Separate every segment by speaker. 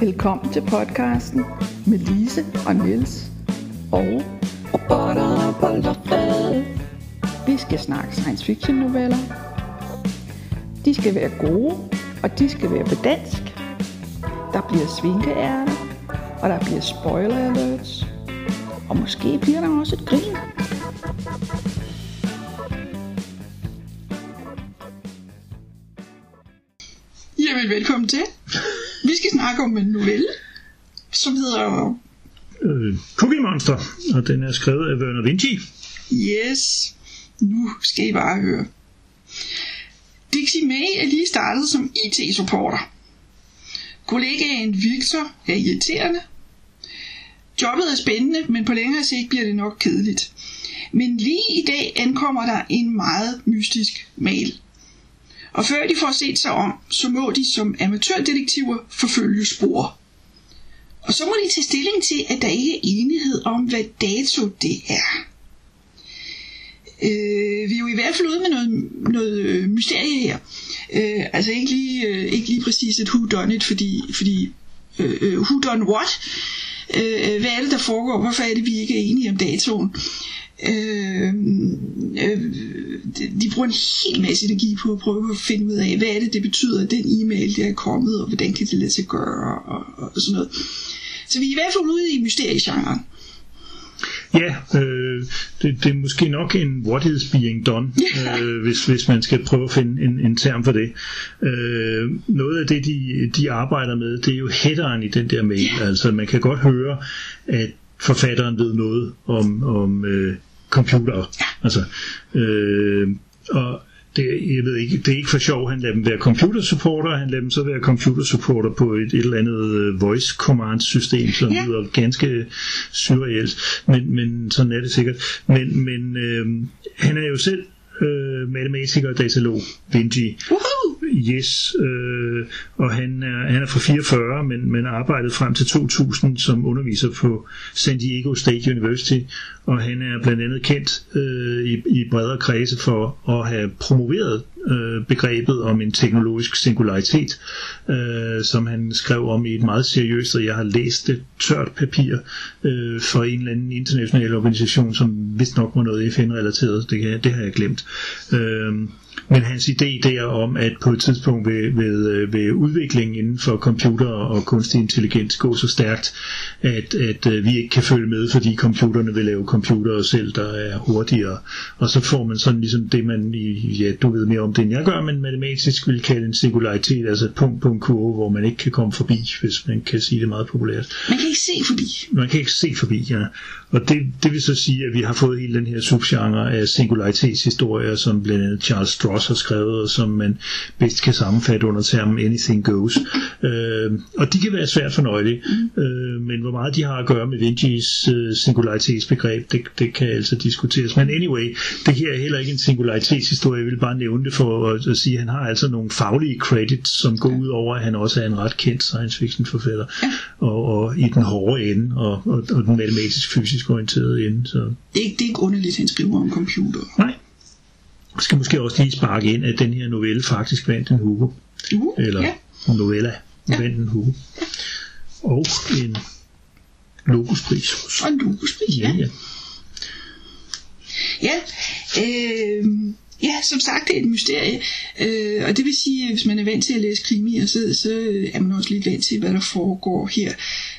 Speaker 1: Velkommen til podcasten med Lise og Niels og
Speaker 2: Robotter, bollerfred.
Speaker 1: vi skal snakke science fiction noveller. De skal være gode, og de skal være på dansk. Der bliver svinkeærter, og der bliver spoiler alerts. Og måske bliver der også et grin. Jamen, velkommen til. Skal snakke om en novelle, som hedder
Speaker 3: øh, Cookie Monster, og den er skrevet af Werner Vinci.
Speaker 1: Yes, nu skal I bare høre. Dixie May er lige startet som IT-supporter. Kollegaen Victor er irriterende. Jobbet er spændende, men på længere sigt bliver det nok kedeligt. Men lige i dag ankommer der en meget mystisk mail. Og før de får set sig om, så må de som amatørdetektiver forfølge spor. Og så må de tage stilling til, at der ikke er enighed om, hvad dato det er. Øh, vi er jo i hvert fald ude med noget, noget øh, mysterie her. Øh, altså ikke lige, øh, ikke lige præcis et who done it, fordi, fordi øh, øh who done what? Øh, øh, hvad er det, der foregår? Hvorfor er det, vi ikke er enige om datoen? Øh, øh, de bruger en hel masse energi på at prøve at finde ud af, hvad er det, det betyder, at den e-mail, der er kommet, og hvordan kan det lade sig gøre, og, og, sådan noget. Så vi er i hvert fald ude i mysteriegenren.
Speaker 3: Ja, øh, det, det er måske nok en what is being done,
Speaker 1: Ja.
Speaker 3: øh, hvis, hvis man skal prøve at finde en, en term for det. Øh, noget af det, de, de arbejder med, det er jo headeren i den der mail.
Speaker 1: Ja.
Speaker 3: Altså man kan godt høre, at forfatteren ved noget om, om øh, computer. Altså, øh, og det, jeg ved ikke, det er ikke for sjov, han lader dem være computer supporter, han lader dem så være computer supporter på et, et eller andet øh, voice command system, som
Speaker 1: Ja.
Speaker 3: lyder ganske surrealt, men, men sådan er det sikkert. Men, men øh, han er jo selv øh, matematiker og datalog, Vinci.
Speaker 1: Woohoo!
Speaker 3: Yes, øh, og han er, han er fra 44, men, men arbejdede frem til 2000 som underviser på San Diego State University, og han er blandt andet kendt øh, i, i bredere kredse for at have promoveret øh, begrebet om en teknologisk singularitet, øh, som han skrev om i et meget seriøst, og jeg har læst det tørt papir øh, for en eller anden international organisation, som vist nok var noget FN-relateret, det, kan, det har jeg glemt. Øh, men hans idé der om, at på et tidspunkt ved, ved, øh, ved udviklingen inden for computer og kunstig intelligens gå så stærkt, at, at øh, vi ikke kan følge med, fordi computerne vil lave computere selv, der er hurtigere. Og så får man sådan ligesom det, man, i, ja, du ved mere om det, end jeg gør, men matematisk vil kalde en singularitet, altså et punkt på en kurve, hvor man ikke kan komme forbi, hvis man kan sige det meget populært.
Speaker 1: Man kan ikke se forbi.
Speaker 3: Man kan ikke se forbi, ja. Og det, det vil så sige, at vi har fået hele den her subgenre af singularitetshistorier, som blandt andet Charles Stross har skrevet, og som man bedst kan sammenfatte under termen Anything Goes. Øh, og de kan være svært fornøjelige, øh, men hvor meget de har at gøre med Vinci's øh, singularitetsbegreb, det, det kan altså diskuteres. Men anyway, det her er heller ikke en singularitetshistorie, jeg vil bare nævne det for at, at sige, at han har altså nogle faglige credits, som går ud over, at han også er en ret kendt science fiction forfatter, og, og i den hårde ende, og, og, og den matematisk-fysisk orienterede ende. Så
Speaker 1: Det er ikke, det er ikke underligt, at han skriver om computer.
Speaker 3: nej. Jeg skal måske også lige sparke ind, at den her novelle faktisk vandt en Hugo.
Speaker 1: Uh,
Speaker 3: Eller
Speaker 1: ja.
Speaker 3: novella
Speaker 1: Ja.
Speaker 3: vandt en Hugo. Og en Loguspris.
Speaker 1: Og en lukuspris, ja.
Speaker 3: ja.
Speaker 1: Ja, øh, ja, som sagt, det er et mysterie. Øh, og det vil sige, at hvis man er vant til at læse krimier, så, så er man også lidt vant til, hvad der foregår her.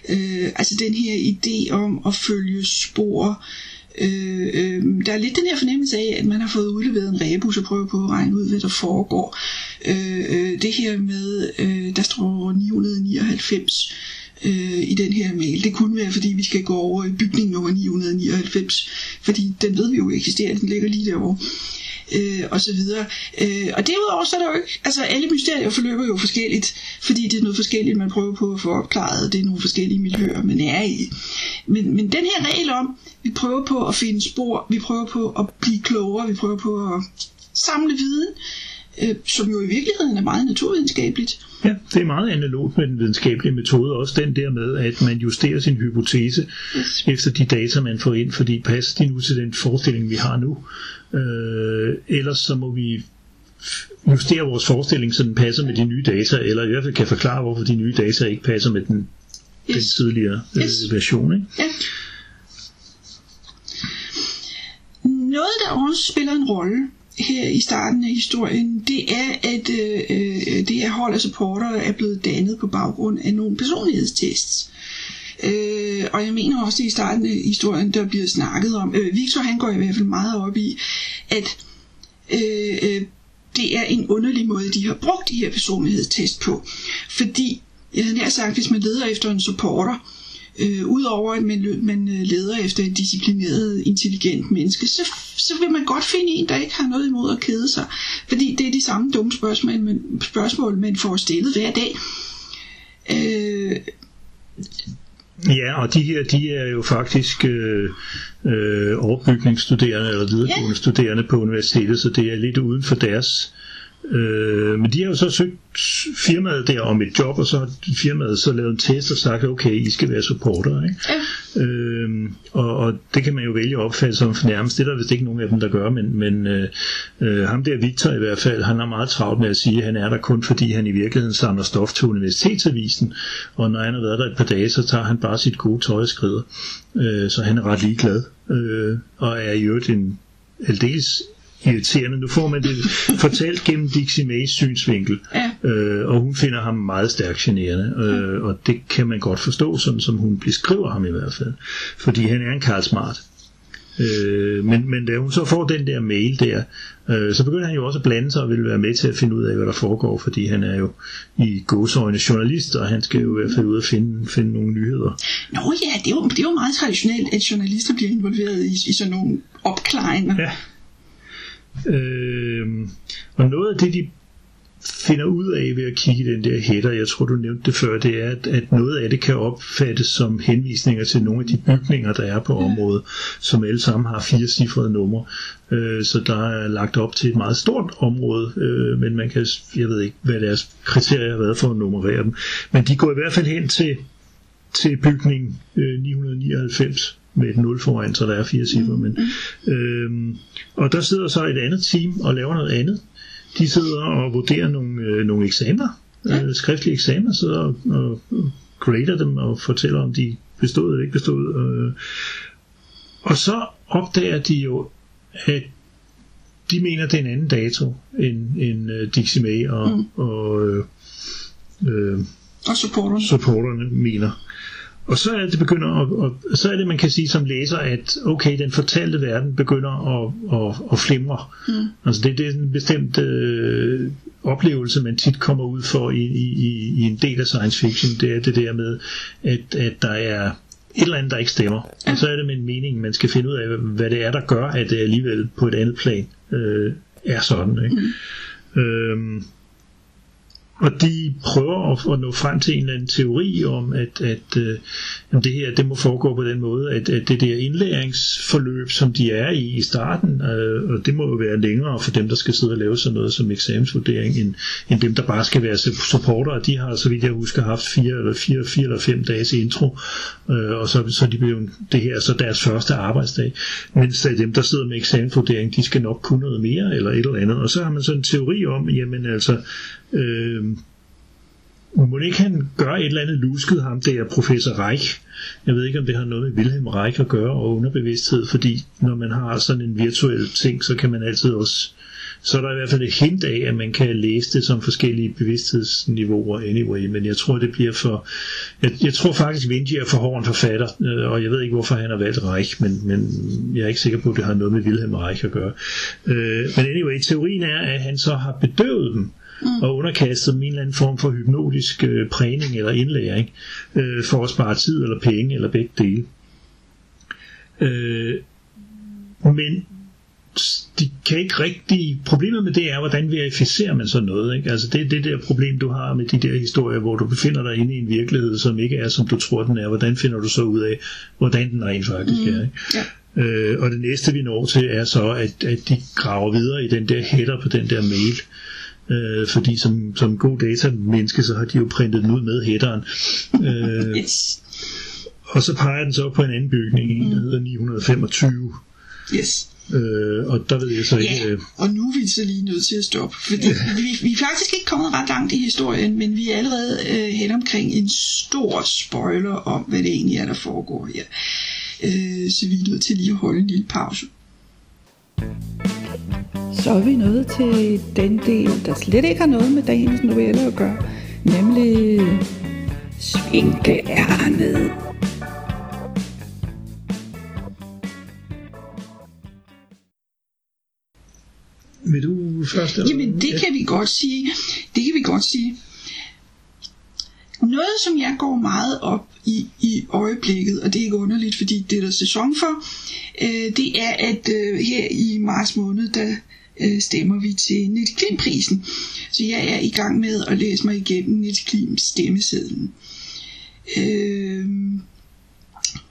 Speaker 1: Øh, altså den her idé om at følge spor. Øh, øh, der er lidt den her fornemmelse af, at man har fået udleveret en rebus og prøver på at regne ud, hvad der foregår. Øh, øh, det her med, øh, der står 999 øh, i den her mail. Det kunne være, fordi vi skal gå over i bygning nummer 999, fordi den ved vi jo eksisterer, den ligger lige derovre. Øh, og så videre. Øh, og derudover så er der jo ikke, altså alle mysterier forløber jo forskelligt, fordi det er noget forskelligt, man prøver på at få opklaret, det er nogle forskellige miljøer, man er i. Men, men den her regel om, vi prøver på at finde spor, vi prøver på at blive klogere, vi prøver på at samle viden, øh, som jo i virkeligheden er meget naturvidenskabeligt.
Speaker 3: Ja, det er meget analogt med den videnskabelige metode, også den der med, at man justerer sin hypotese
Speaker 1: Yes.
Speaker 3: efter de data, man får ind, fordi passer de nu til den forestilling, vi har nu? Øh, ellers så må vi justere vores forestilling, så den passer med de nye data, eller i hvert fald kan forklare, hvorfor de nye data ikke passer med den, yes. den tidligere øh,
Speaker 1: Yes.
Speaker 3: version. Ikke?
Speaker 1: Ja. Noget, der også spiller en rolle her i starten af historien, det er, at øh, øh, det her hold af supporter er blevet dannet på baggrund af nogle personlighedstests. Øh, og jeg mener også, at i starten af historien, der bliver snakket om, øh, Victor han går i hvert fald meget op i, at øh, øh, det er en underlig måde, de har brugt de her personlighedstest på. Fordi, jeg havde nær sagt, hvis man leder efter en supporter, øh, udover at man, man øh, leder efter et disciplineret, intelligent menneske, så, så vil man godt finde en, der ikke har noget imod at kede sig. Fordi det er de samme dumme spørgsmål, man, spørgsmål, man får stillet hver dag. Øh,
Speaker 3: Ja, og de her, de er jo faktisk øh, øh, overbygningsstuderende eller videregående
Speaker 1: Ja.
Speaker 3: studerende på universitetet, så det er lidt uden for deres. Øh, men de har jo så søgt firmaet der om et job, og så har firmaet så lavet en test og sagt, okay, I skal være supporter. Ikke?
Speaker 1: ja,
Speaker 3: Øhm, og, og det kan man jo vælge at opfatte som fornærmest. Det er der vist ikke nogen af dem, der gør, men, men øh, øh, ham der Victor i hvert fald, han har meget travlt med at sige, at han er der kun fordi han i virkeligheden samler stof til universitetsavisen, og når han har været der et par dage, så tager han bare sit gode tøj og skrider. Øh, så han er ret ligeglad, øh, og er i øvrigt en aldeles irriterende. Nu får man det fortalt gennem Dixie Mays synsvinkel,
Speaker 1: ja,
Speaker 3: øh, og hun finder ham meget stærkt generende, øh, og det kan man godt forstå, sådan som hun beskriver ham i hvert fald, fordi han er en Karl Smart. Øh, men, men da hun så får den der mail der, øh, så begynder han jo også at blande sig og vil være med til at finde ud af, hvad der foregår, fordi han er jo i gåsøjne journalist, og han skal jo i hvert fald ud og finde, finde nogle nyheder.
Speaker 1: Nå ja, det er, jo, det er jo meget traditionelt, at journalister bliver involveret i, i sådan nogle opklaringer.
Speaker 3: Ja. Øh, og noget af det, de finder ud af ved at kigge i den der header, jeg tror du nævnte det før, det er, at, at noget af det kan opfattes som henvisninger til nogle af de bygninger, der er på området, som alle sammen har fire cifrede numre. Øh, så der er lagt op til et meget stort område, øh, men man kan, jeg ved ikke, hvad deres kriterier har været for at nummerere dem. Men de går i hvert fald hen til, til bygning øh, 999 med et 0 foran, så der er fire cifre. Men, øhm, og der sidder så et andet team og laver noget andet. De sidder og vurderer nogle, øh, nogle eksamener, øh, skriftlige eksamener, sidder og, og, og grader dem og fortæller, om de bestod eller ikke bestod. Øh. Og så opdager de jo, at de mener, det er en anden dato end, end uh, Dixie May og, mm. og øh, øh,
Speaker 1: Og supporterne.
Speaker 3: supporterne mener. Og så er det begynder at, at, så er det man kan sige som læser at okay den fortalte verden begynder at, at, at flimre. Mm. Altså det, det er en bestemt øh, oplevelse man tit kommer ud for i, i, i, i en del af science fiction. Det er det der med at, at der er et eller andet der ikke stemmer. Og så er det med en mening man skal finde ud af hvad det er der gør at det alligevel på et andet plan øh, er sådan. Ikke? Mm. Øhm, og de prøver at, at nå frem til en eller anden teori om, at, at øh, jamen det her det må foregå på den måde, at, at det der indlæringsforløb, som de er i i starten, øh, og det må jo være længere for dem, der skal sidde og lave sådan noget som eksamensvurdering, end, end dem, der bare skal være supporter. De har, så vidt jeg husker, haft fire eller, fire, fire eller fem dages intro, øh, og så, så de blev det her så deres første arbejdsdag. Mens dem, der sidder med eksamensvurdering, de skal nok kunne noget mere, eller et eller andet. Og så har man sådan en teori om, jamen altså, øh, må ikke han gøre et eller andet lusket ham, det er professor Reich. Jeg ved ikke, om det har noget med Wilhelm Reich at gøre og underbevidsthed, fordi når man har sådan en virtuel ting, så kan man altid også så er der i hvert fald et hint af, at man kan læse det som forskellige bevidsthedsniveauer anyway, men jeg tror, det bliver for... Jeg, jeg tror faktisk, Vinci er for hård en forfatter, øh, og jeg ved ikke, hvorfor han har valgt Reich, men, men jeg er ikke sikker på, at det har noget med Wilhelm Reich at gøre. Øh, men anyway, teorien er, at han så har bedøvet dem, mm. og underkastet dem en eller anden form for hypnotisk øh, prægning eller indlæring, øh, for at spare tid eller penge, eller begge dele. Øh, men de kan ikke rigtig... Problemet med det er, hvordan verificerer man sådan noget. Ikke? Altså det er det der problem, du har med de der historier, hvor du befinder dig inde i en virkelighed, som ikke er, som du tror, den er. Hvordan finder du så ud af, hvordan den rent faktisk mm. er? Ikke?
Speaker 1: Ja.
Speaker 3: Øh, og det næste, vi når til, er så, at, at de graver videre i den der header på den der mail. Øh, fordi som, som god data-menneske, så har de jo printet den ud med headeren. Øh,
Speaker 1: Yes.
Speaker 3: og så peger den så på en anden bygning, en der hedder 925.
Speaker 1: Yes.
Speaker 3: Øh, og der ved jeg så ikke...
Speaker 1: Ja,
Speaker 3: Øh,
Speaker 1: og nu er vi så lige nødt til at stoppe, fordi vi, vi er faktisk ikke kommet ret langt i historien, men vi er allerede øh, hen omkring en stor spoiler om, hvad det egentlig er, der foregår her. Øh, så vi er nødt til lige at holde en lille pause.
Speaker 4: Så er vi nået til den del, der slet ikke har noget med dagens novelle at gøre, nemlig Svinkeærnet.
Speaker 3: vil du først? Eller?
Speaker 1: Jamen, det kan vi godt sige. Det kan vi godt sige. Noget, som jeg går meget op i i øjeblikket, og det er ikke underligt, fordi det er der sæson for, øh, det er, at øh, her i marts måned, der øh, stemmer vi til Netklim-prisen. Så jeg er i gang med at læse mig igennem Netklims stemmesedlen. Øh,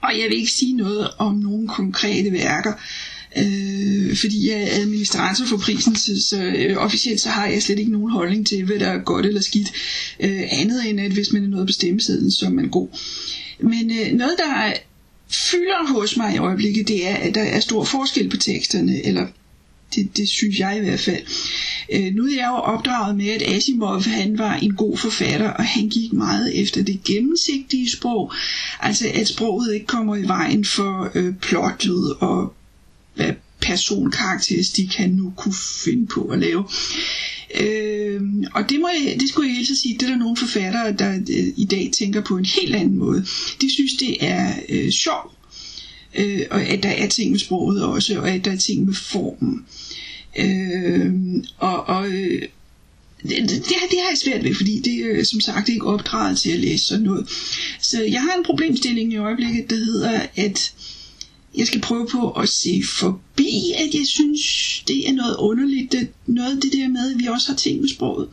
Speaker 1: og jeg vil ikke sige noget om nogle konkrete værker, øh, fordi jeg er administrator for prisen, så, så øh, officielt så har jeg slet ikke nogen holdning til, hvad der er godt eller skidt, øh, andet end at hvis man er noget på stemmesedlen, så er man god. Men øh, noget, der fylder hos mig i øjeblikket, det er, at der er stor forskel på teksterne, eller det, det synes jeg i hvert fald. Øh, nu er jeg jo opdraget med, at Asimov han var en god forfatter, og han gik meget efter det gennemsigtige sprog. Altså at sproget ikke kommer i vejen for øh, plottet og hvad personkarakteristik han nu kunne finde på at lave. Øh, og det, må jeg, det skulle jeg helt sige, det er der nogle forfattere, der øh, i dag tænker på en helt anden måde. De synes, det er øh, sjovt, øh, og at der er ting med sproget også, og at der er ting med formen. Øh, og og øh, det, det, det har jeg svært ved, fordi det er som sagt ikke opdraget til at læse sådan noget. Så jeg har en problemstilling i øjeblikket, der hedder, at jeg skal prøve på at se forbi, at jeg synes, det er noget underligt, det, noget af det der med, at vi også har ting med sproget.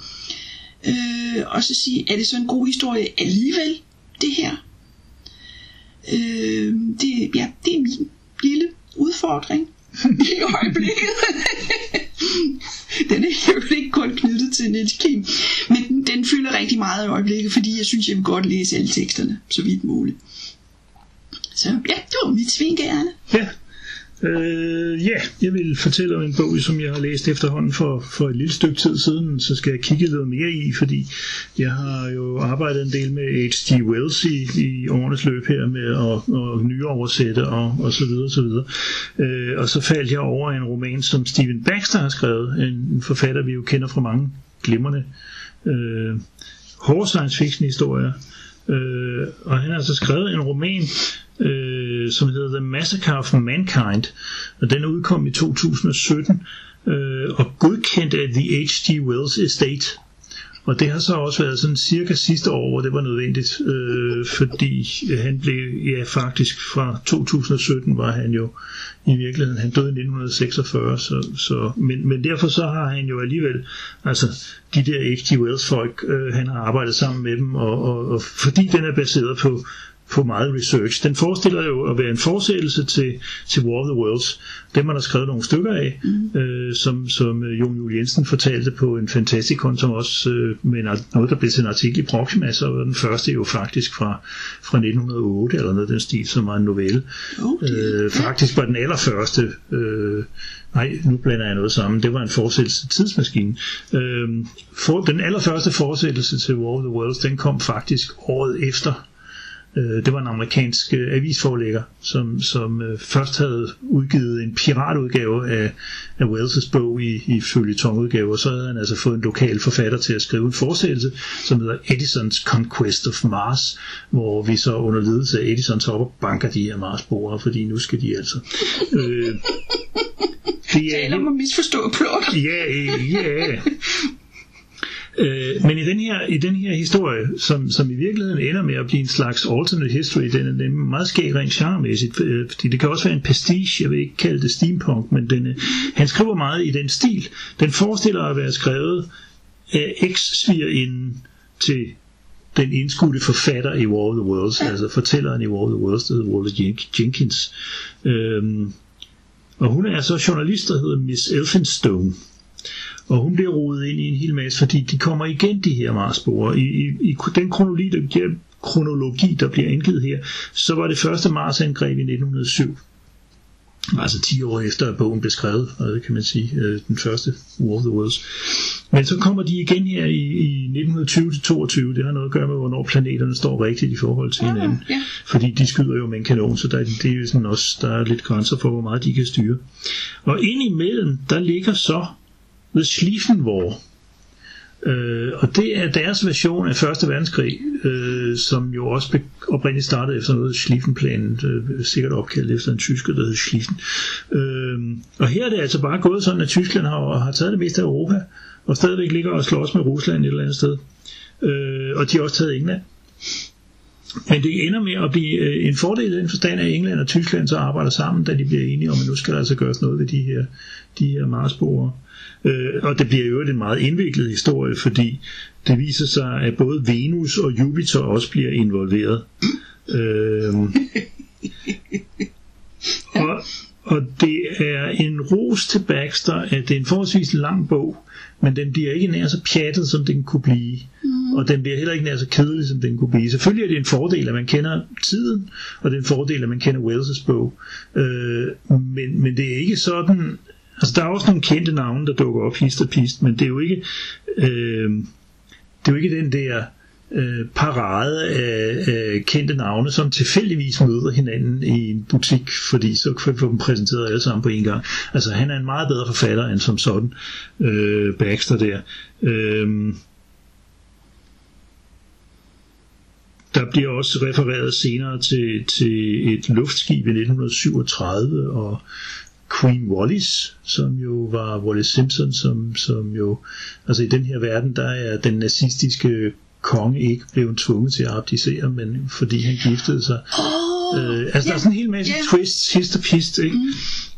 Speaker 1: Øh, og så sige, er det så en god historie alligevel, det her? Øh, det, ja, det er min lille udfordring i øjeblikket. den er jo ikke kun knyttet til Niels Kim, men den fylder rigtig meget i øjeblikket, fordi jeg synes, jeg vil godt læse alle teksterne, så vidt muligt. Så ja, det var mit svingærne.
Speaker 3: Ja. Øh, ja, jeg vil fortælle om en bog, som jeg har læst efterhånden for, for et lille stykke tid siden, så skal jeg kigge lidt mere i, fordi jeg har jo arbejdet en del med H.G. Wells i, i årenes løb her med at, at nyoversætte og, og så videre, så videre. Øh, og så faldt jeg over en roman, som Stephen Baxter har skrevet, en, forfatter, vi jo kender fra mange glimrende øh, hårde science fiction historier. Øh, og han har så skrevet en roman, øh, Øh, som hedder The Massacre of Mankind, og den udkom i 2017 øh, og godkendt af The H.G. Wells Estate. Og det har så også været sådan cirka sidste år, hvor det var nødvendigt, øh, fordi han blev, ja faktisk fra 2017 var han jo i virkeligheden, han døde i 1946, så, så, men, men derfor så har han jo alligevel, altså de der H.G. Wells folk, øh, han har arbejdet sammen med dem, og, og, og fordi den er baseret på, på meget research. Den forestiller jo at være en forsættelse til, til War of the Worlds. Dem man har skrevet nogle stykker af, mm. øh, som, som øh, Jon Juel Jensen fortalte på en fantastikon, som også øh, med noget, der blev til en artikel i Proxima, så var den første jo faktisk fra, fra 1908, eller noget den stil, som var en novelle.
Speaker 1: Okay.
Speaker 3: Øh, faktisk var den allerførste... Øh, Nej, nu blander jeg noget sammen. Det var en fortsættelse til tidsmaskinen. Øhm, for, den allerførste fortsættelse til War of the Worlds, den kom faktisk året efter Øh, det var en amerikansk øh, avisforlægger, som, som øh, først havde udgivet en piratudgave af, af Wells' bog i, i følgetongudgave, og så havde han altså fået en lokal forfatter til at skrive en forsættelse, som hedder Edisons Conquest of Mars, hvor vi så under ledelse af Edison så op og banker de her Mars-borer, fordi nu skal de altså... Øh,
Speaker 1: det er, Taler om at misforstå plot.
Speaker 3: Ja, ja. Øh, men i den her, i den her historie, som, som i virkeligheden ender med at blive en slags alternate history, den er, den er meget skæg rent charmemæssigt, øh, fordi det kan også være en pastiche, jeg vil ikke kalde det steampunk, men den, øh, han skriver meget i den stil. Den forestiller at være skrevet af eks-svigerinden til den indskudte forfatter i War of the Worlds, altså fortælleren i War of the Worlds, der hedder Walter Jenkins. Øhm, og hun er så journalist, der hedder Miss Elphinstone. Og hun bliver rodet ind i en hel masse, fordi de kommer igen, de her Marsboere. I, i, i den kronologi der, kronologi, der bliver indgivet her, så var det første Marsangreb i 1907. Altså 10 år efter, at bogen blev skrevet, øh, kan man sige, øh, den første War of the Worlds. Men så kommer de igen her i, i 1920-22. Det har noget at gøre med, hvornår planeterne står rigtigt i forhold til hinanden.
Speaker 1: ja.
Speaker 3: Fordi de skyder jo med en kanon, så der, det er jo sådan også, der er lidt grænser for, hvor meget de kan styre. Og indimellem, der ligger så The Schlieffen War. Øh, og det er deres version af Første Verdenskrig, øh, som jo også oprindeligt startede efter noget Schlieffenplanen, øh, sikkert opkaldt efter en tysker, der hed Schlieffen. Øh, og her er det altså bare gået sådan, at Tyskland har, har taget det meste af Europa, og stadigvæk ligger og slås med Rusland et eller andet sted. Øh, og de har også taget England. Men det ender med at blive øh, en fordel i den forstand, at England og Tyskland så arbejder sammen, da de bliver enige om, at nu skal der altså gøres noget ved de her, de her Marsboere. Øh, og det bliver jo en meget indviklet historie, fordi det viser sig, at både Venus og Jupiter også bliver involveret. Øh, og, og det er en ros til Baxter, at det er en forholdsvis lang bog, men den bliver ikke nær så pjattet, som den kunne blive. Mm. Og den bliver heller ikke nær så kedelig, som den kunne blive. Selvfølgelig er det en fordel, at man kender tiden, og det er en fordel, at man kender Wells' bog. Øh, men, men det er ikke sådan... Altså, der er også nogle kendte navne, der dukker op hist og pist, men det er jo ikke... Øh, det er jo ikke den der øh, parade af, øh, kendte navne, som tilfældigvis møder hinanden i en butik, fordi så kan vi få dem præsenteret alle sammen på en gang. Altså han er en meget bedre forfatter end som sådan, øh, Baxter der. Øh, der bliver også refereret senere til, til et luftskib i 1937, og Queen Wallis, som jo var Wallis Simpson, som, som jo, altså i den her verden, der er den nazistiske konge ikke blevet tvunget til at abdicere, men fordi han giftede sig.
Speaker 1: Oh,
Speaker 3: øh, altså
Speaker 1: ja,
Speaker 3: der er sådan en hel masse
Speaker 1: ja.
Speaker 3: twists, hist og pist, ikke?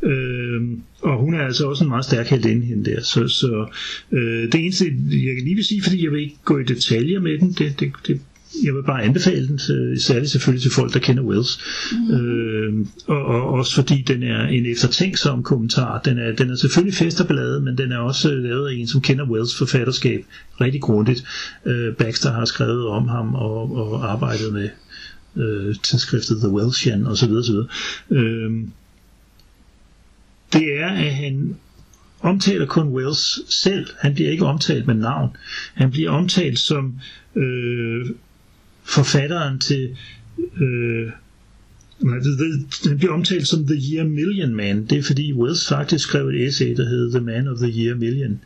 Speaker 3: Mm. Øh, og hun er altså også en meget stærk heldinde hende der. Så, så øh, det eneste, jeg kan lige vil sige, fordi jeg vil ikke gå i detaljer med den, det, det, det jeg vil bare anbefale den, til- særligt selvfølgelig til folk, der kender Wells. Mm. Øh, og, og også fordi den er en eftertænksom kommentar. Den er, den er selvfølgelig fest og ballade, men den er også lavet af en, som kender Wells forfatterskab rigtig grundigt. Øh, Baxter har skrevet om ham og, og arbejdet med øh, tidsskriftet The Welshian osv. osv. Øh, det er, at han omtaler kun Wells selv. Han bliver ikke omtalt med navn. Han bliver omtalt som øh, forfatteren til øh, nej, det, bliver omtalt som The Year Million Man. Det er fordi Wells faktisk skrev et essay, der hed The Man of the Year Million.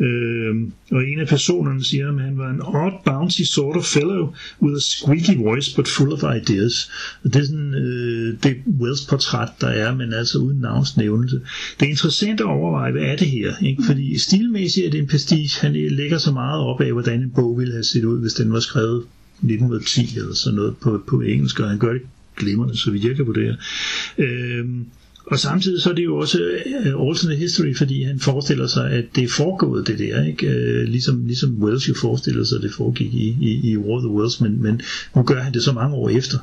Speaker 3: Øh, og en af personerne siger, at han var en odd, bouncy sort of fellow with a squeaky voice, but full of ideas. Og det er sådan øh, det Wells portræt, der er, men altså uden navnsnævnelse. Det er interessant at overveje, hvad er det her? Ikke? Fordi stilmæssigt er det en pastiche. Han lægger så meget op af, hvordan en bog ville have set ud, hvis den var skrevet 1910 eller sådan noget på, på engelsk, og han gør det glimrende, så vidt jeg kan vurdere. Øh, og samtidig så er det jo også øh, uh, alternate history, fordi han forestiller sig, at det er foregået det der, ikke? Uh, ligesom, ligesom Wells jo forestiller sig, at det foregik i, i, i War of the Worlds, men, men nu gør han det så mange år efter.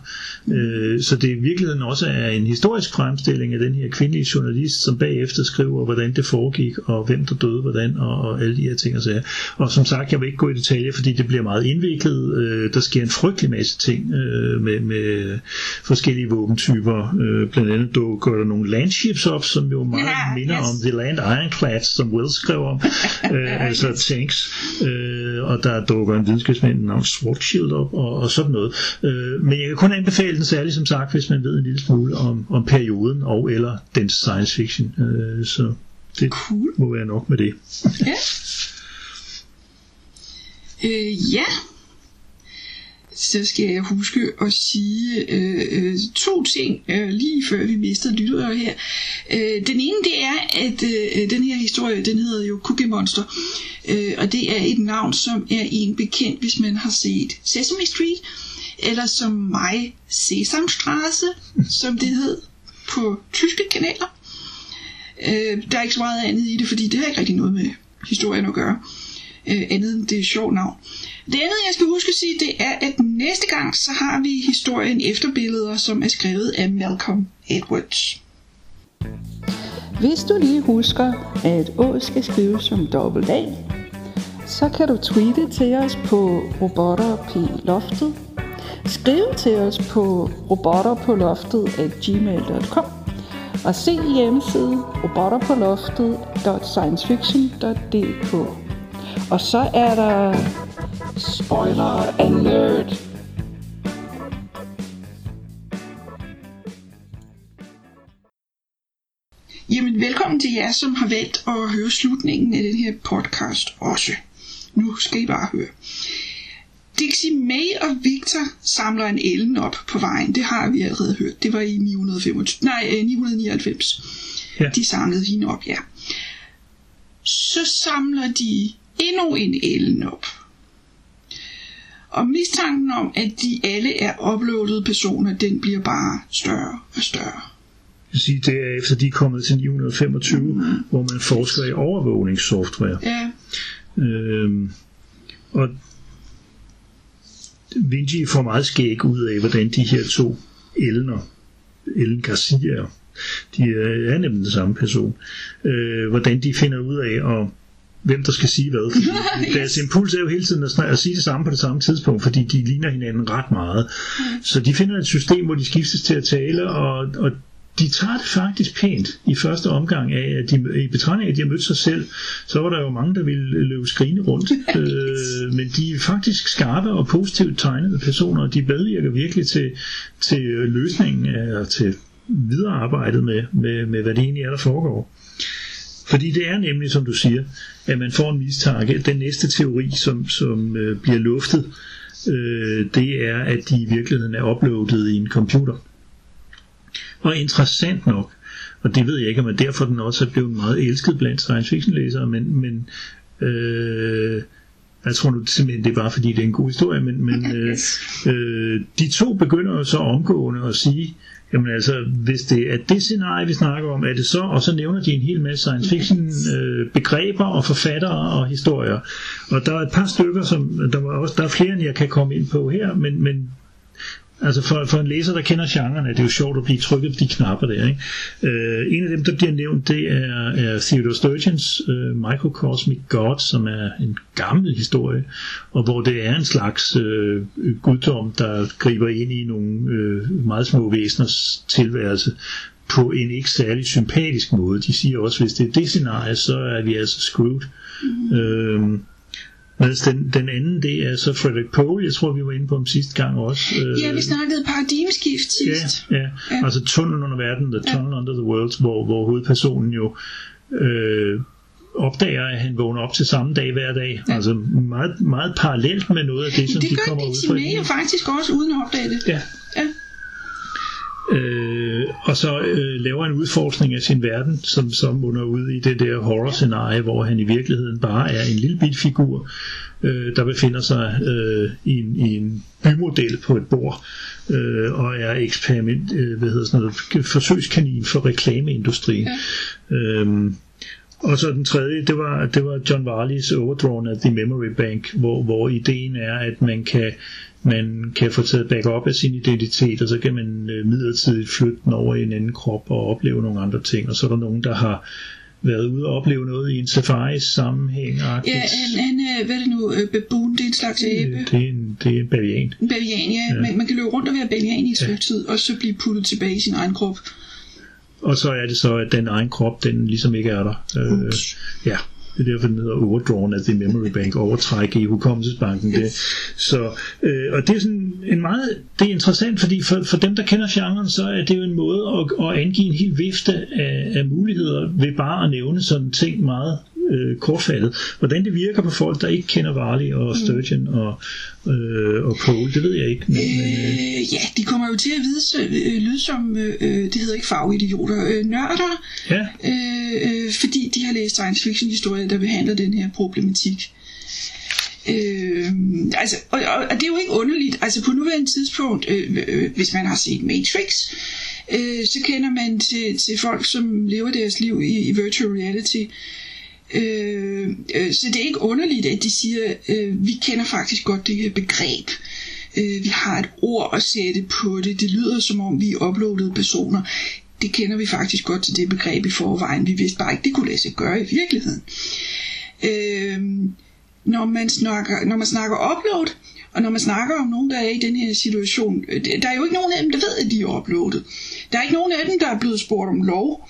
Speaker 3: Uh, så det i virkeligheden også er en historisk fremstilling af den her kvindelige journalist, som bagefter skriver, hvordan det foregik, og hvem der døde hvordan, og, og alle de her ting og sager. Og som sagt, jeg vil ikke gå i detaljer, fordi det bliver meget indviklet. Uh, der sker en frygtelig masse ting uh, med, med forskellige våbentyper. Uh, blandt andet dukker der nogle landships op, som jo meget
Speaker 1: Ja,
Speaker 3: minder
Speaker 1: yes.
Speaker 3: om The Land Ironclads, som Wells skrev om, øh, altså tanks, øh, og der dukker en videnskabsmand navn Schwarzschild op, og, og sådan noget. Øh, men jeg kan kun anbefale den særligt, som sagt, hvis man ved en lille smule om, om perioden og eller den science fiction. Øh, så det
Speaker 1: Cool.
Speaker 3: må være nok med det.
Speaker 1: Ja. Øh, ja. Så skal jeg huske at sige øh, øh, to ting, øh, lige før vi mister lyttere her. Øh, den ene, det er, at øh, den her historie, den hedder jo Cookie Monster. Øh, og det er et navn, som er en bekendt, hvis man har set Sesame Street, eller som mig, Sesamstraße, som det hed på tyske kanaler. Øh, der er ikke så meget andet i det, fordi det har ikke rigtig noget med historien at gøre. Øh, Øh, andet end det er sjovt navn. Det andet, jeg skal huske at sige, det er, at næste gang, så har vi historien efterbilleder, som er skrevet af Malcolm Edwards.
Speaker 4: Hvis du lige husker, at Å skal skrives som dobbelt A, så kan du tweete til os på robotter på loftet. Skriv til os på robotterpåloftet at gmail.com Og se hjemmesiden robotterpåloftet.sciencefiction.dk og så er der spoiler alert.
Speaker 1: Jamen, velkommen til jer, som har valgt at høre slutningen af den her podcast også. Nu skal I bare høre. Dixie May og Victor samler en ellen op på vejen. Det har vi allerede hørt. Det var i 925, nej, øh, 999.
Speaker 3: Ja.
Speaker 1: De samlede hende op, ja. Så samler de endnu en ellen op. Og mistanken om, at de alle er uploadede personer, den bliver bare større og større.
Speaker 3: Jeg vil sige, det er efter de er kommet til 925, mm. hvor man forsker i overvågningssoftware.
Speaker 1: Ja,
Speaker 3: Øhm, og Vinci får meget skæg ud af, hvordan de her to Elner, Ellen Garcia, de er, er nemlig den samme person, øh, hvordan de finder ud af, og hvem der skal sige hvad. Fordi Deres impuls er jo hele tiden at, at sige det samme på det samme tidspunkt, fordi de ligner hinanden ret meget. Så de finder et system, hvor de skiftes til at tale, og, og de tager det faktisk pænt i første omgang af, at de, i betragtning af, at de har mødt sig selv, så var der jo mange, der ville løbe skrigende rundt. øh, men de er faktisk skarpe og positivt tegnede personer, og de medvirker virkelig til, til løsningen og til videre arbejdet med, med, med, hvad det egentlig er, der foregår. Fordi det er nemlig, som du siger, at man får en mistanke. Den næste teori, som, som øh, bliver luftet, øh, det er, at de i virkeligheden er uploadet i en computer. Og interessant nok, og det ved jeg ikke, om derfor den også er blevet meget elsket blandt science fiction læsere, men, men øh, jeg tror nu simpelthen, det er bare fordi, det er en god historie, men, men øh, øh, de to begynder jo så omgående at sige, jamen altså, hvis det er det scenarie, vi snakker om, er det så, og så nævner de en hel masse science fiction øh, begreber og forfattere og historier. Og der er et par stykker, som, der, var også, der er flere, end jeg kan komme ind på her, men, men Altså for, for en læser, der kender genren, er det jo sjovt at blive trykket på de knapper der. Ikke? Øh, en af dem, der bliver nævnt, det er, er Theodore Sturgeons øh, Microcosmic God, som er en gammel historie, og hvor det er en slags øh, guddom, der griber ind i nogle øh, meget små væseners tilværelse på en ikke særlig sympatisk måde. De siger også, hvis det er det scenarie, så er vi altså screwed. Mm. Øh, mens den, den anden, det er så Frederick Pohl, jeg tror, vi var inde på ham sidste gang også. Øh,
Speaker 1: ja vi snakkede paradigmeskift
Speaker 3: Ja,
Speaker 1: sidst.
Speaker 3: ja. ja. altså Tunnel under verden, The Tunnel Under the World, hvor, hvor hovedpersonen jo øh, opdager, at han vågner op til samme dag hver dag. Ja. Altså meget, meget parallelt med noget af det, som
Speaker 1: det
Speaker 3: de
Speaker 1: gør
Speaker 3: kommer ud
Speaker 1: Dixie
Speaker 3: fra.
Speaker 1: May jo faktisk også, uden at opdage det.
Speaker 3: Ja.
Speaker 1: Ja.
Speaker 3: Øh, og så øh, laver en udforskning af sin verden, som, som munder ud i det der horror-scenarie, hvor han i virkeligheden bare er en lille bit figur, øh, der befinder sig øh, i, en, i en bymodel på et bord, øh, og er eksperiment, øh, hvad hedder sådan noget, forsøgskanin for reklameindustrien. Ja. Øhm, og så den tredje, det var, det var John Varleys Overdrawn at the Memory Bank, hvor, hvor ideen er, at man kan, man kan få taget backup af sin identitet, og så kan man øh, midlertidigt flytte den over i en anden krop og opleve nogle andre ting. Og så er der nogen, der har været ude og opleve noget i en safari sammenhæng.
Speaker 1: Ja, han, han er, hvad er det nu, øh, baboon, det er en slags æbe.
Speaker 3: det, er en, det er en bavian.
Speaker 1: En bavian, ja.
Speaker 3: Ja.
Speaker 1: Man, man kan løbe rundt og være bavian i et stykke tid, og så blive puttet tilbage i sin egen krop.
Speaker 3: Og så er det så, at den egen krop, den ligesom ikke er der. Øh, ja, det er derfor, den hedder overdrawn at the memory bank, overtræk i hukommelsesbanken. Det. Så, øh, og det er sådan en meget, det er interessant, fordi for, for dem, der kender genren, så er det jo en måde at, at angive en hel vifte af, af muligheder ved bare at nævne sådan ting meget øh, kortfattet. Hvordan det virker på folk, der ikke kender Varley og Sturgeon og, øh, og Pohl, det ved jeg ikke. Men, men, øh,
Speaker 1: Øh, ja, de kommer jo til at vide, så, øh, lyde som, øh, øh, det hedder ikke fagidioter, øh, nørder,
Speaker 3: ja,
Speaker 1: øh, øh, fordi de har læst science fiction historier, der behandler den her problematik. Øh, altså, og, og, og det er jo ikke underligt, altså på nuværende tidspunkt, øh, øh, hvis man har set Matrix, øh, så kender man til, til folk, som lever deres liv i, i virtual reality. Øh, Øh, øh, så det er ikke underligt, at de siger, øh, vi kender faktisk godt det her begreb. Øh, vi har et ord at sætte på det. Det lyder som om, vi er uploadede personer. Det kender vi faktisk godt til det begreb i forvejen. Vi vidste bare ikke, det kunne lade sig gøre i virkeligheden. Øh, når man snakker, når man snakker upload, og når man snakker om nogen, der er i den her situation, øh, der er jo ikke nogen af dem, der ved, at de er uploadet. Der er ikke nogen af dem, der er blevet spurgt om lov,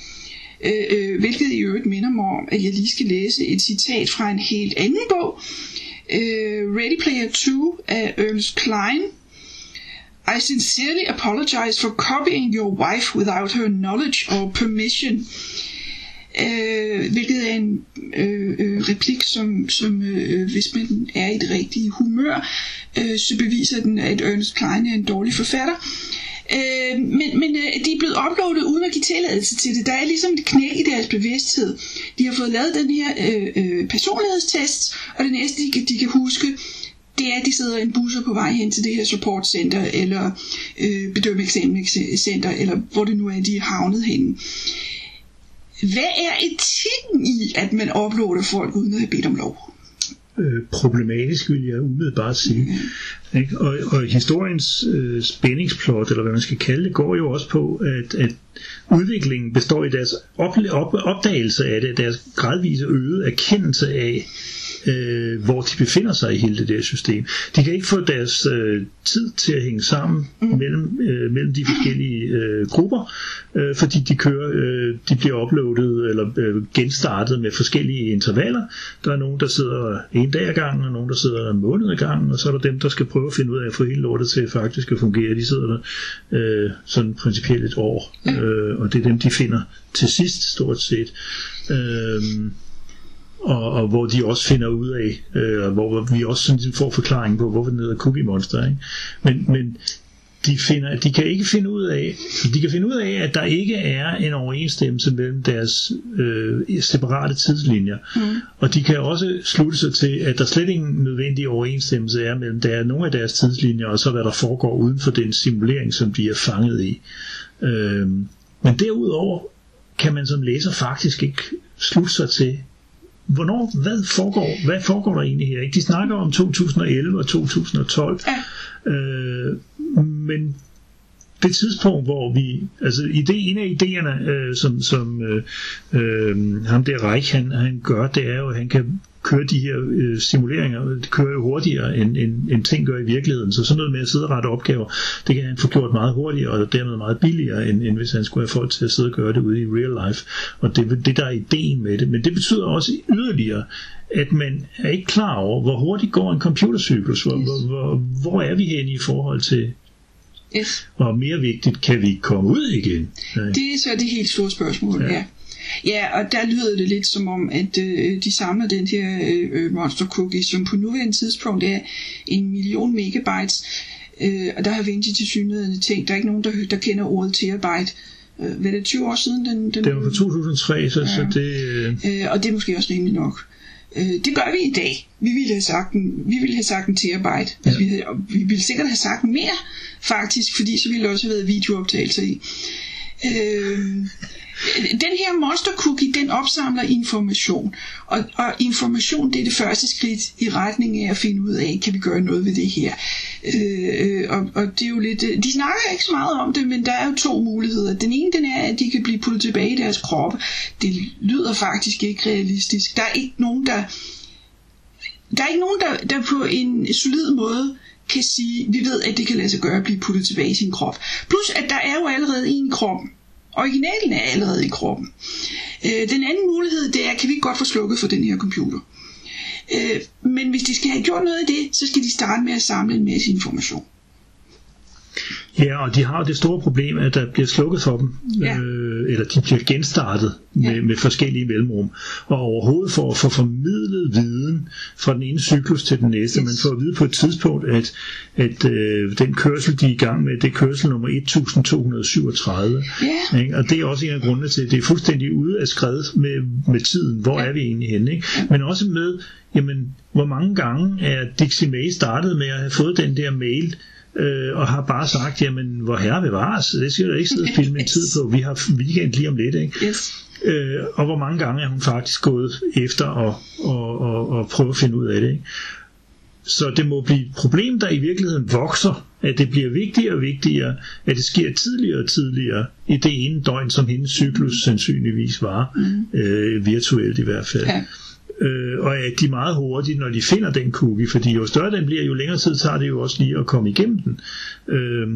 Speaker 1: Øh, øh, hvilket i øvrigt minder mig om, at jeg lige skal læse et citat fra en helt anden bog, øh, Ready Player 2 af Ernest Klein. I sincerely apologize for copying your wife without her knowledge or permission. Øh, hvilket er en øh, øh, replik, som, som øh, hvis man er i det rigtige humør, øh, så beviser den, at Ernest Klein er en dårlig forfatter. Øh, men men øh, de er blevet uploadet uden at give tilladelse til det. Der er ligesom et knæk i deres bevidsthed. De har fået lavet den her øh, øh, personlighedstest, og det næste, de kan, de kan huske, det er, at de sidder i en busser på vej hen til det her supportcenter, eller øh, bedømmeksamencenter, eller hvor det nu er, de er havnet henne. Hvad er etikken i, at man uploader folk uden at have bedt om lov?
Speaker 3: Øh, problematisk, vil jeg umiddelbart sige. Ikke? Og, og historiens øh, spændingsplot, eller hvad man skal kalde det, går jo også på, at, at udviklingen består i deres op, op, opdagelse af det, deres gradvise øgede erkendelse af, øh, hvor de befinder sig i hele det der system. De kan ikke få deres øh, tid til at hænge sammen mm. mellem, øh, mellem de forskellige øh, grupper, øh, fordi de kører, øh, de bliver uploadet eller øh, genstartet med forskellige intervaller. Der er nogen, der sidder en dag ad gangen, og nogen, der sidder en måned ad gangen, og så er der dem, der skal prøve at finde ud af at få hele lortet til faktisk at fungere. De sidder der øh, sådan principielt et år, øh, og det er dem, de finder til sidst stort set. Øh, og, og hvor de også finder ud af, øh, hvor vi også sådan får forklaring på, hvorfor den hedder Cookie Monster. Ikke? Men, men de, finder, de kan ikke finde ud af, de kan finde ud af, at der ikke er en overensstemmelse mellem deres øh, separate tidslinjer. Mm. Og de kan også slutte sig til, at der slet ingen nødvendig overensstemmelse er mellem der er nogle af deres tidslinjer, og så hvad der foregår uden for den simulering, som de er fanget i. Øh, men derudover kan man som læser faktisk ikke slutte sig til, hvornår, hvad foregår, hvad foregår der egentlig her? Ikke? De snakker om 2011 og 2012, ja. øh, men det tidspunkt, hvor vi, altså ide, en af idéerne, øh, som, som øh, øh, ham der Reich, han, han gør, det er jo, at han kan køre de her øh, simuleringer, det kører jo hurtigere, end, end, end ting gør i virkeligheden. Så sådan noget med at sidde og rette opgaver, det kan han få gjort meget hurtigere, og dermed meget billigere, end, end hvis han skulle have folk til at sidde og gøre det ude i real life. Og det er det, der er ideen med det. Men det betyder også yderligere, at man er ikke klar over, hvor hurtigt går en computercyklus, hvor, yes. hvor, hvor, hvor er vi henne i forhold til
Speaker 1: Yes.
Speaker 3: og mere vigtigt, kan vi komme ud igen? Nej.
Speaker 1: Det er så det helt store spørgsmål, ja. ja. Ja, og der lyder det lidt som om, at øh, de samler den her øh, monster cookie, som på nuværende tidspunkt er en million megabytes. Øh, og der har Vinci til synligheden tænkt, der er ikke nogen, der, der kender ordet terabyte. Øh, hvad er det, 20 år siden? Den, den,
Speaker 3: Det var fra 2003, så, ja. så det... Øh,
Speaker 1: øh, og det er måske også rimelig nok. Øh, det gør vi i dag. Vi ville have sagt en, vi ville have sagt en terabyte. Ja. Altså, vi, havde, vi ville sikkert have sagt mere, faktisk, fordi så ville der også have været videooptagelser i. Øh, den her monster cookie, den opsamler information. Og, og information, det er det første skridt i retning af at finde ud af, kan vi gøre noget ved det her. Øh, og, og det er jo lidt, øh, de snakker ikke så meget om det, men der er jo to muligheder. Den ene, den er, at de kan blive puttet tilbage i deres kroppe. Det lyder faktisk ikke realistisk. Der er ikke nogen, der der er ikke nogen, der, der på en solid måde kan sige, vi ved, at det kan lade sig gøre at blive puttet tilbage i sin krop. Plus, at der er jo allerede en krop. Originalen er allerede i kroppen. Øh, den anden mulighed, det er, kan vi godt få slukket for den her computer? Øh, men hvis de skal have gjort noget af det, så skal de starte med at samle en masse information.
Speaker 3: Ja, og de har jo det store problem, at der bliver slukket for dem,
Speaker 1: Ja.
Speaker 3: øh, eller de bliver genstartet med,
Speaker 1: Ja.
Speaker 3: med forskellige mellemrum. Og overhovedet for at få formidlet viden fra den ene cyklus til den næste,
Speaker 1: Yes.
Speaker 3: man får at vide på et tidspunkt, at, at øh, den kørsel, de er i gang med, det er kørsel nummer 1237.
Speaker 1: Ja.
Speaker 3: Ikke? Og det er også en af grundene til, at det er fuldstændig ude af skred med, med tiden. Hvor
Speaker 1: Ja.
Speaker 3: er vi egentlig henne? Ikke? Men også med, jamen, hvor mange gange er Dixie May startet med at have fået den der mail, øh, og har bare sagt, jamen, hvor herre bevares, det skal du ikke sidde og filme en tid på, vi har weekend lige om lidt, ikke?
Speaker 1: Yes.
Speaker 3: Øh, og hvor mange gange er hun faktisk gået efter og, og, og, og prøve at finde ud af det, ikke? Så det må blive et problem, der i virkeligheden vokser, at det bliver vigtigere og vigtigere, at det sker tidligere og tidligere i det ene døgn, som hendes cyklus sandsynligvis var, øh, virtuelt i hvert fald.
Speaker 1: Ja.
Speaker 3: Øh, og at de meget hurtigt, når de finder den cookie, fordi jo større den bliver, jo længere tid tager det jo også lige at komme igennem den. Øh,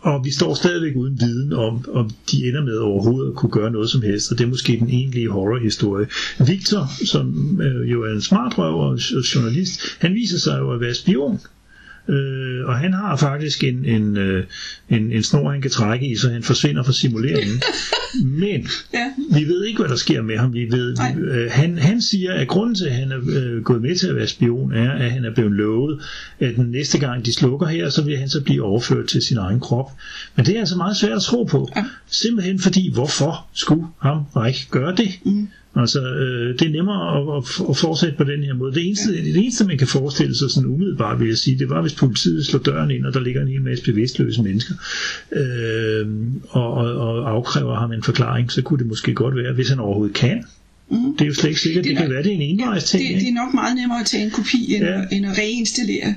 Speaker 3: og vi står stadigvæk uden viden om, om de ender med overhovedet at kunne gøre noget som helst, og det er måske den egentlige horrorhistorie. Victor, som øh, jo er en smart røv og og journalist, han viser sig jo at være spion. Øh, og han har faktisk en, en, øh, en, en snor, han kan trække i, så han forsvinder fra simuleringen. Men
Speaker 1: Ja.
Speaker 3: vi ved ikke, hvad der sker med ham. Vi ved,
Speaker 1: Nej.
Speaker 3: øh, han, han siger, at grunden til, at han er øh, gået med til at være spion, er, at han er blevet lovet, at den næste gang de slukker her, så vil han så blive overført til sin egen krop. Men det er altså meget svært at tro på.
Speaker 1: Ja.
Speaker 3: Simpelthen fordi, hvorfor skulle ham ikke gøre det?
Speaker 1: Mm.
Speaker 3: Altså, øh, det er nemmere at, at, at fortsætte på den her måde. Det eneste, det eneste, man kan forestille sig sådan umiddelbart, vil jeg sige, det var, hvis politiet slår døren ind, og der ligger en hel masse bevidstløse mennesker, øh, og, og, og afkræver ham en forklaring, så kunne det måske godt være, hvis han overhovedet kan.
Speaker 1: Mm.
Speaker 3: Det er jo slet ikke sikkert, det,
Speaker 1: Det er
Speaker 3: kan
Speaker 1: nok-
Speaker 3: være, det er en envejs ting.
Speaker 1: det, det er nok meget nemmere at tage en kopi, end,
Speaker 3: Ja.
Speaker 1: ja. end at reinstallere.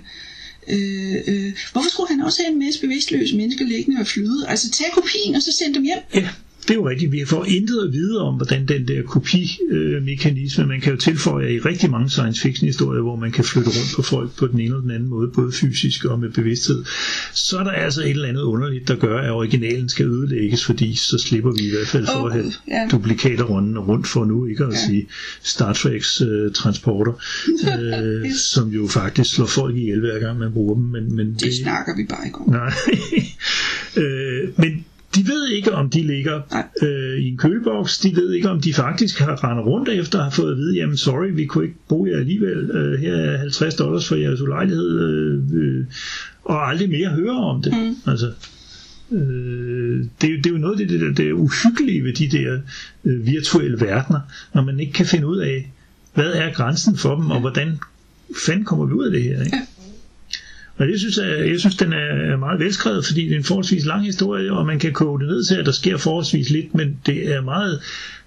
Speaker 1: Øh, øh, hvorfor skulle han også have en masse bevidstløse mennesker liggende og flyde? Altså tag kopien, og så send dem hjem.
Speaker 3: Ja, det er jo rigtigt. Vi får intet at vide om, hvordan den der kopimekanisme, man kan jo tilføje i rigtig mange science fiction historier, hvor man kan flytte rundt på folk på den ene eller den anden måde, både fysisk og med bevidsthed. Så er der altså et eller andet underligt, der gør, at originalen skal ødelægges, fordi så slipper vi i hvert fald for
Speaker 1: Åh,
Speaker 3: at have
Speaker 1: ja.
Speaker 3: duplikater rundt, rundt for nu, ikke at
Speaker 1: Ja.
Speaker 3: sige Star Treks øh, transporter, øh, som jo faktisk slår folk ihjel hver gang man bruger dem. Men, men
Speaker 1: Det snakker vi bare ikke om.
Speaker 3: Nej. øh, men de ved ikke, om de ligger øh, i en køleboks. De ved ikke, om de faktisk har rendet rundt efter at have fået at vide, jamen sorry, vi kunne ikke bruge jer alligevel. Øh, her er 50 dollars for jeres ulejlighed. Øh, øh, og aldrig mere høre om det.
Speaker 1: Mm.
Speaker 3: Altså, øh, det, er jo- det er jo noget af det, det, det er uhyggelige ved de der øh, virtuelle verdener, når man ikke kan finde ud af, hvad er grænsen for dem, og hvordan fanden kommer vi ud af det her. Ikke?
Speaker 1: Ja.
Speaker 3: Og det synes jeg, jeg synes, den er meget velskrevet, fordi det er en forholdsvis lang historie, og man kan koge det ned til, at der sker forholdsvis lidt, men det er meget,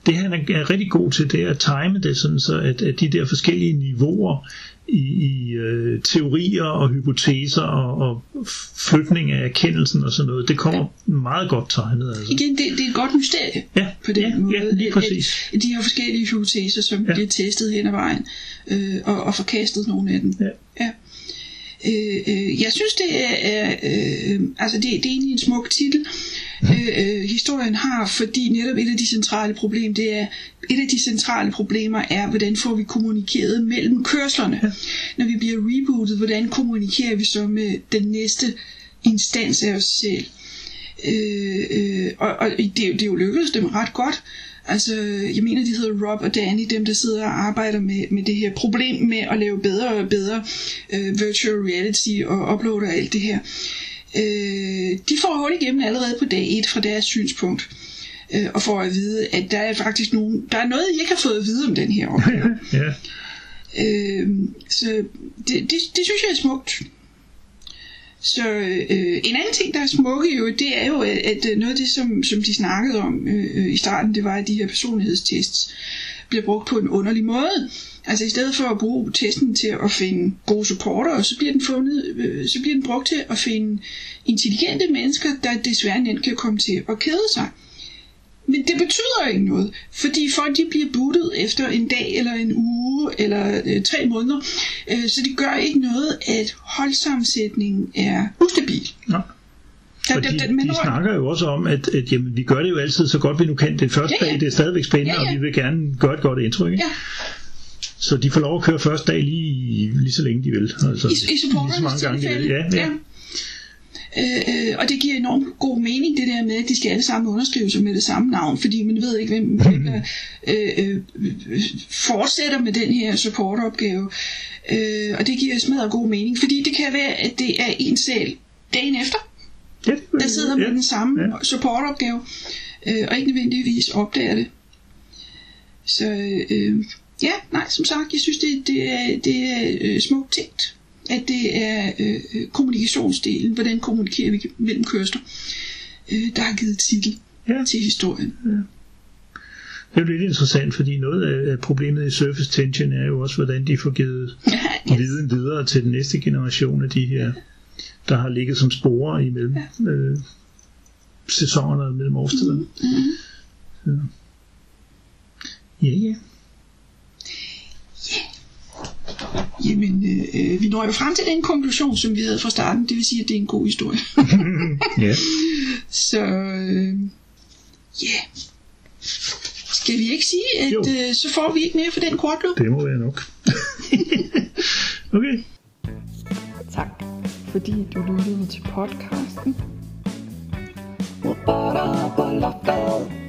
Speaker 3: det han er, er rigtig god til, det er at time det sådan, så at, at de der forskellige niveauer i, i øh, teorier og hypoteser og, og flytning af erkendelsen og sådan noget, det kommer meget godt tegnet. Altså.
Speaker 1: Igen, det, det er et godt mysterie
Speaker 3: Ja,
Speaker 1: på den
Speaker 3: ja,
Speaker 1: måde.
Speaker 3: ja, lige
Speaker 1: at-
Speaker 3: præcis.
Speaker 1: At, de her forskellige hypoteser, som
Speaker 3: Ja.
Speaker 1: ja. bliver testet hen ad vejen, øh, og, og forkastet nogle af dem.
Speaker 3: Ja.
Speaker 1: ja. Øh, øh, jeg synes, det er, øh, altså det, det er egentlig en smuk titel, øh, øh, historien har, fordi netop et af de centrale problemer, det er, et af de centrale problemer er, hvordan får vi kommunikeret mellem kørslerne. Ja. Når vi bliver rebootet, hvordan kommunikerer vi så med den næste instans af os selv? Øh, øh, og og det, er jo- det er jo lykkedes dem ret godt. Altså, jeg mener, de hedder Rob og Danny, dem der sidder og arbejder med, med det her problem med at lave bedre og bedre øh, virtual reality og uploader alt det her. Øh, de får hul igennem allerede på dag 1 fra deres synspunkt. Øh, og får at vide, at der er faktisk nogen, der er noget, I ikke har fået at vide om den her opgave.
Speaker 3: Ja,
Speaker 1: Øh, så det, det, det synes jeg er smukt. Så øh, en anden ting, der er smukke jo, det er jo, at, øh, noget af det, som, som de snakkede om øh, øh i starten, det var, at de her personlighedstests bliver brugt på en underlig måde. Altså i stedet for at bruge testen til at finde gode supporter, så bliver den, fundet, øh, så bliver den brugt til at finde intelligente mennesker, der desværre nemt kan komme til at kede sig. Men det betyder ikke noget, fordi folk de bliver bootet efter en dag eller en uge eller øh, tre måneder, øh, så det gør ikke noget, at holdsammensætningen er ustabil.
Speaker 3: Nå.
Speaker 1: Der,
Speaker 3: de,
Speaker 1: der, man
Speaker 3: de snakker jo også om, at, at jamen, vi gør det jo altid så godt vi nu kan. Den første
Speaker 1: Ja, ja.
Speaker 3: dag, det er stadigvæk spændende,
Speaker 1: Ja, ja.
Speaker 3: og vi vil gerne gøre et godt indtryk. Ikke?
Speaker 1: Ja.
Speaker 3: Så de får lov at køre første dag lige, lige så længe de vil. Altså,
Speaker 1: I, i
Speaker 3: lige så mange gange de vil.
Speaker 1: tilfælde.
Speaker 3: Ja, ja.
Speaker 1: Øh, øh, og det giver enormt god mening, det der med, at de skal alle sammen underskrive sig med det samme navn, fordi man ved ikke, hvem, hvem der øh, øh, fortsætter med den her supportopgave. Øh, og det giver smadret god mening, fordi det kan være, at det er en selv dagen efter,
Speaker 3: ja, det,
Speaker 1: der sidder med
Speaker 3: ja.
Speaker 1: den samme
Speaker 3: ja.
Speaker 1: supportopgave, øh, og ikke nødvendigvis opdager det. Så øh, ja, nej, som sagt, jeg synes, det, det er, det er øh, smukt tænkt, at det er øh, øh, kommunikationsdelen, hvordan kommunikerer vi mellem kørsler, øh, der har givet titel
Speaker 3: Ja.
Speaker 1: til historien.
Speaker 3: Det er jo lidt interessant, fordi noget af problemet i Surface Tension er jo også, hvordan de får givet
Speaker 1: Ja,
Speaker 3: viden videre til den næste generation af de her, der har ligget som sporer imellem øh, sæsonerne og mellem årstiderne. Så. Ja, ja.
Speaker 1: Jamen, øh, vi når jo frem til den konklusion, som vi havde fra starten. Det vil sige, at det er en god historie.
Speaker 3: ja.
Speaker 1: Så øh, ja, yeah. skal vi ikke sige, at
Speaker 3: Jo.
Speaker 1: øh, så får vi ikke mere for den kortløb?
Speaker 3: Det må være nok. okay.
Speaker 4: Tak, fordi du lyttede til podcasten.
Speaker 2: Loftet.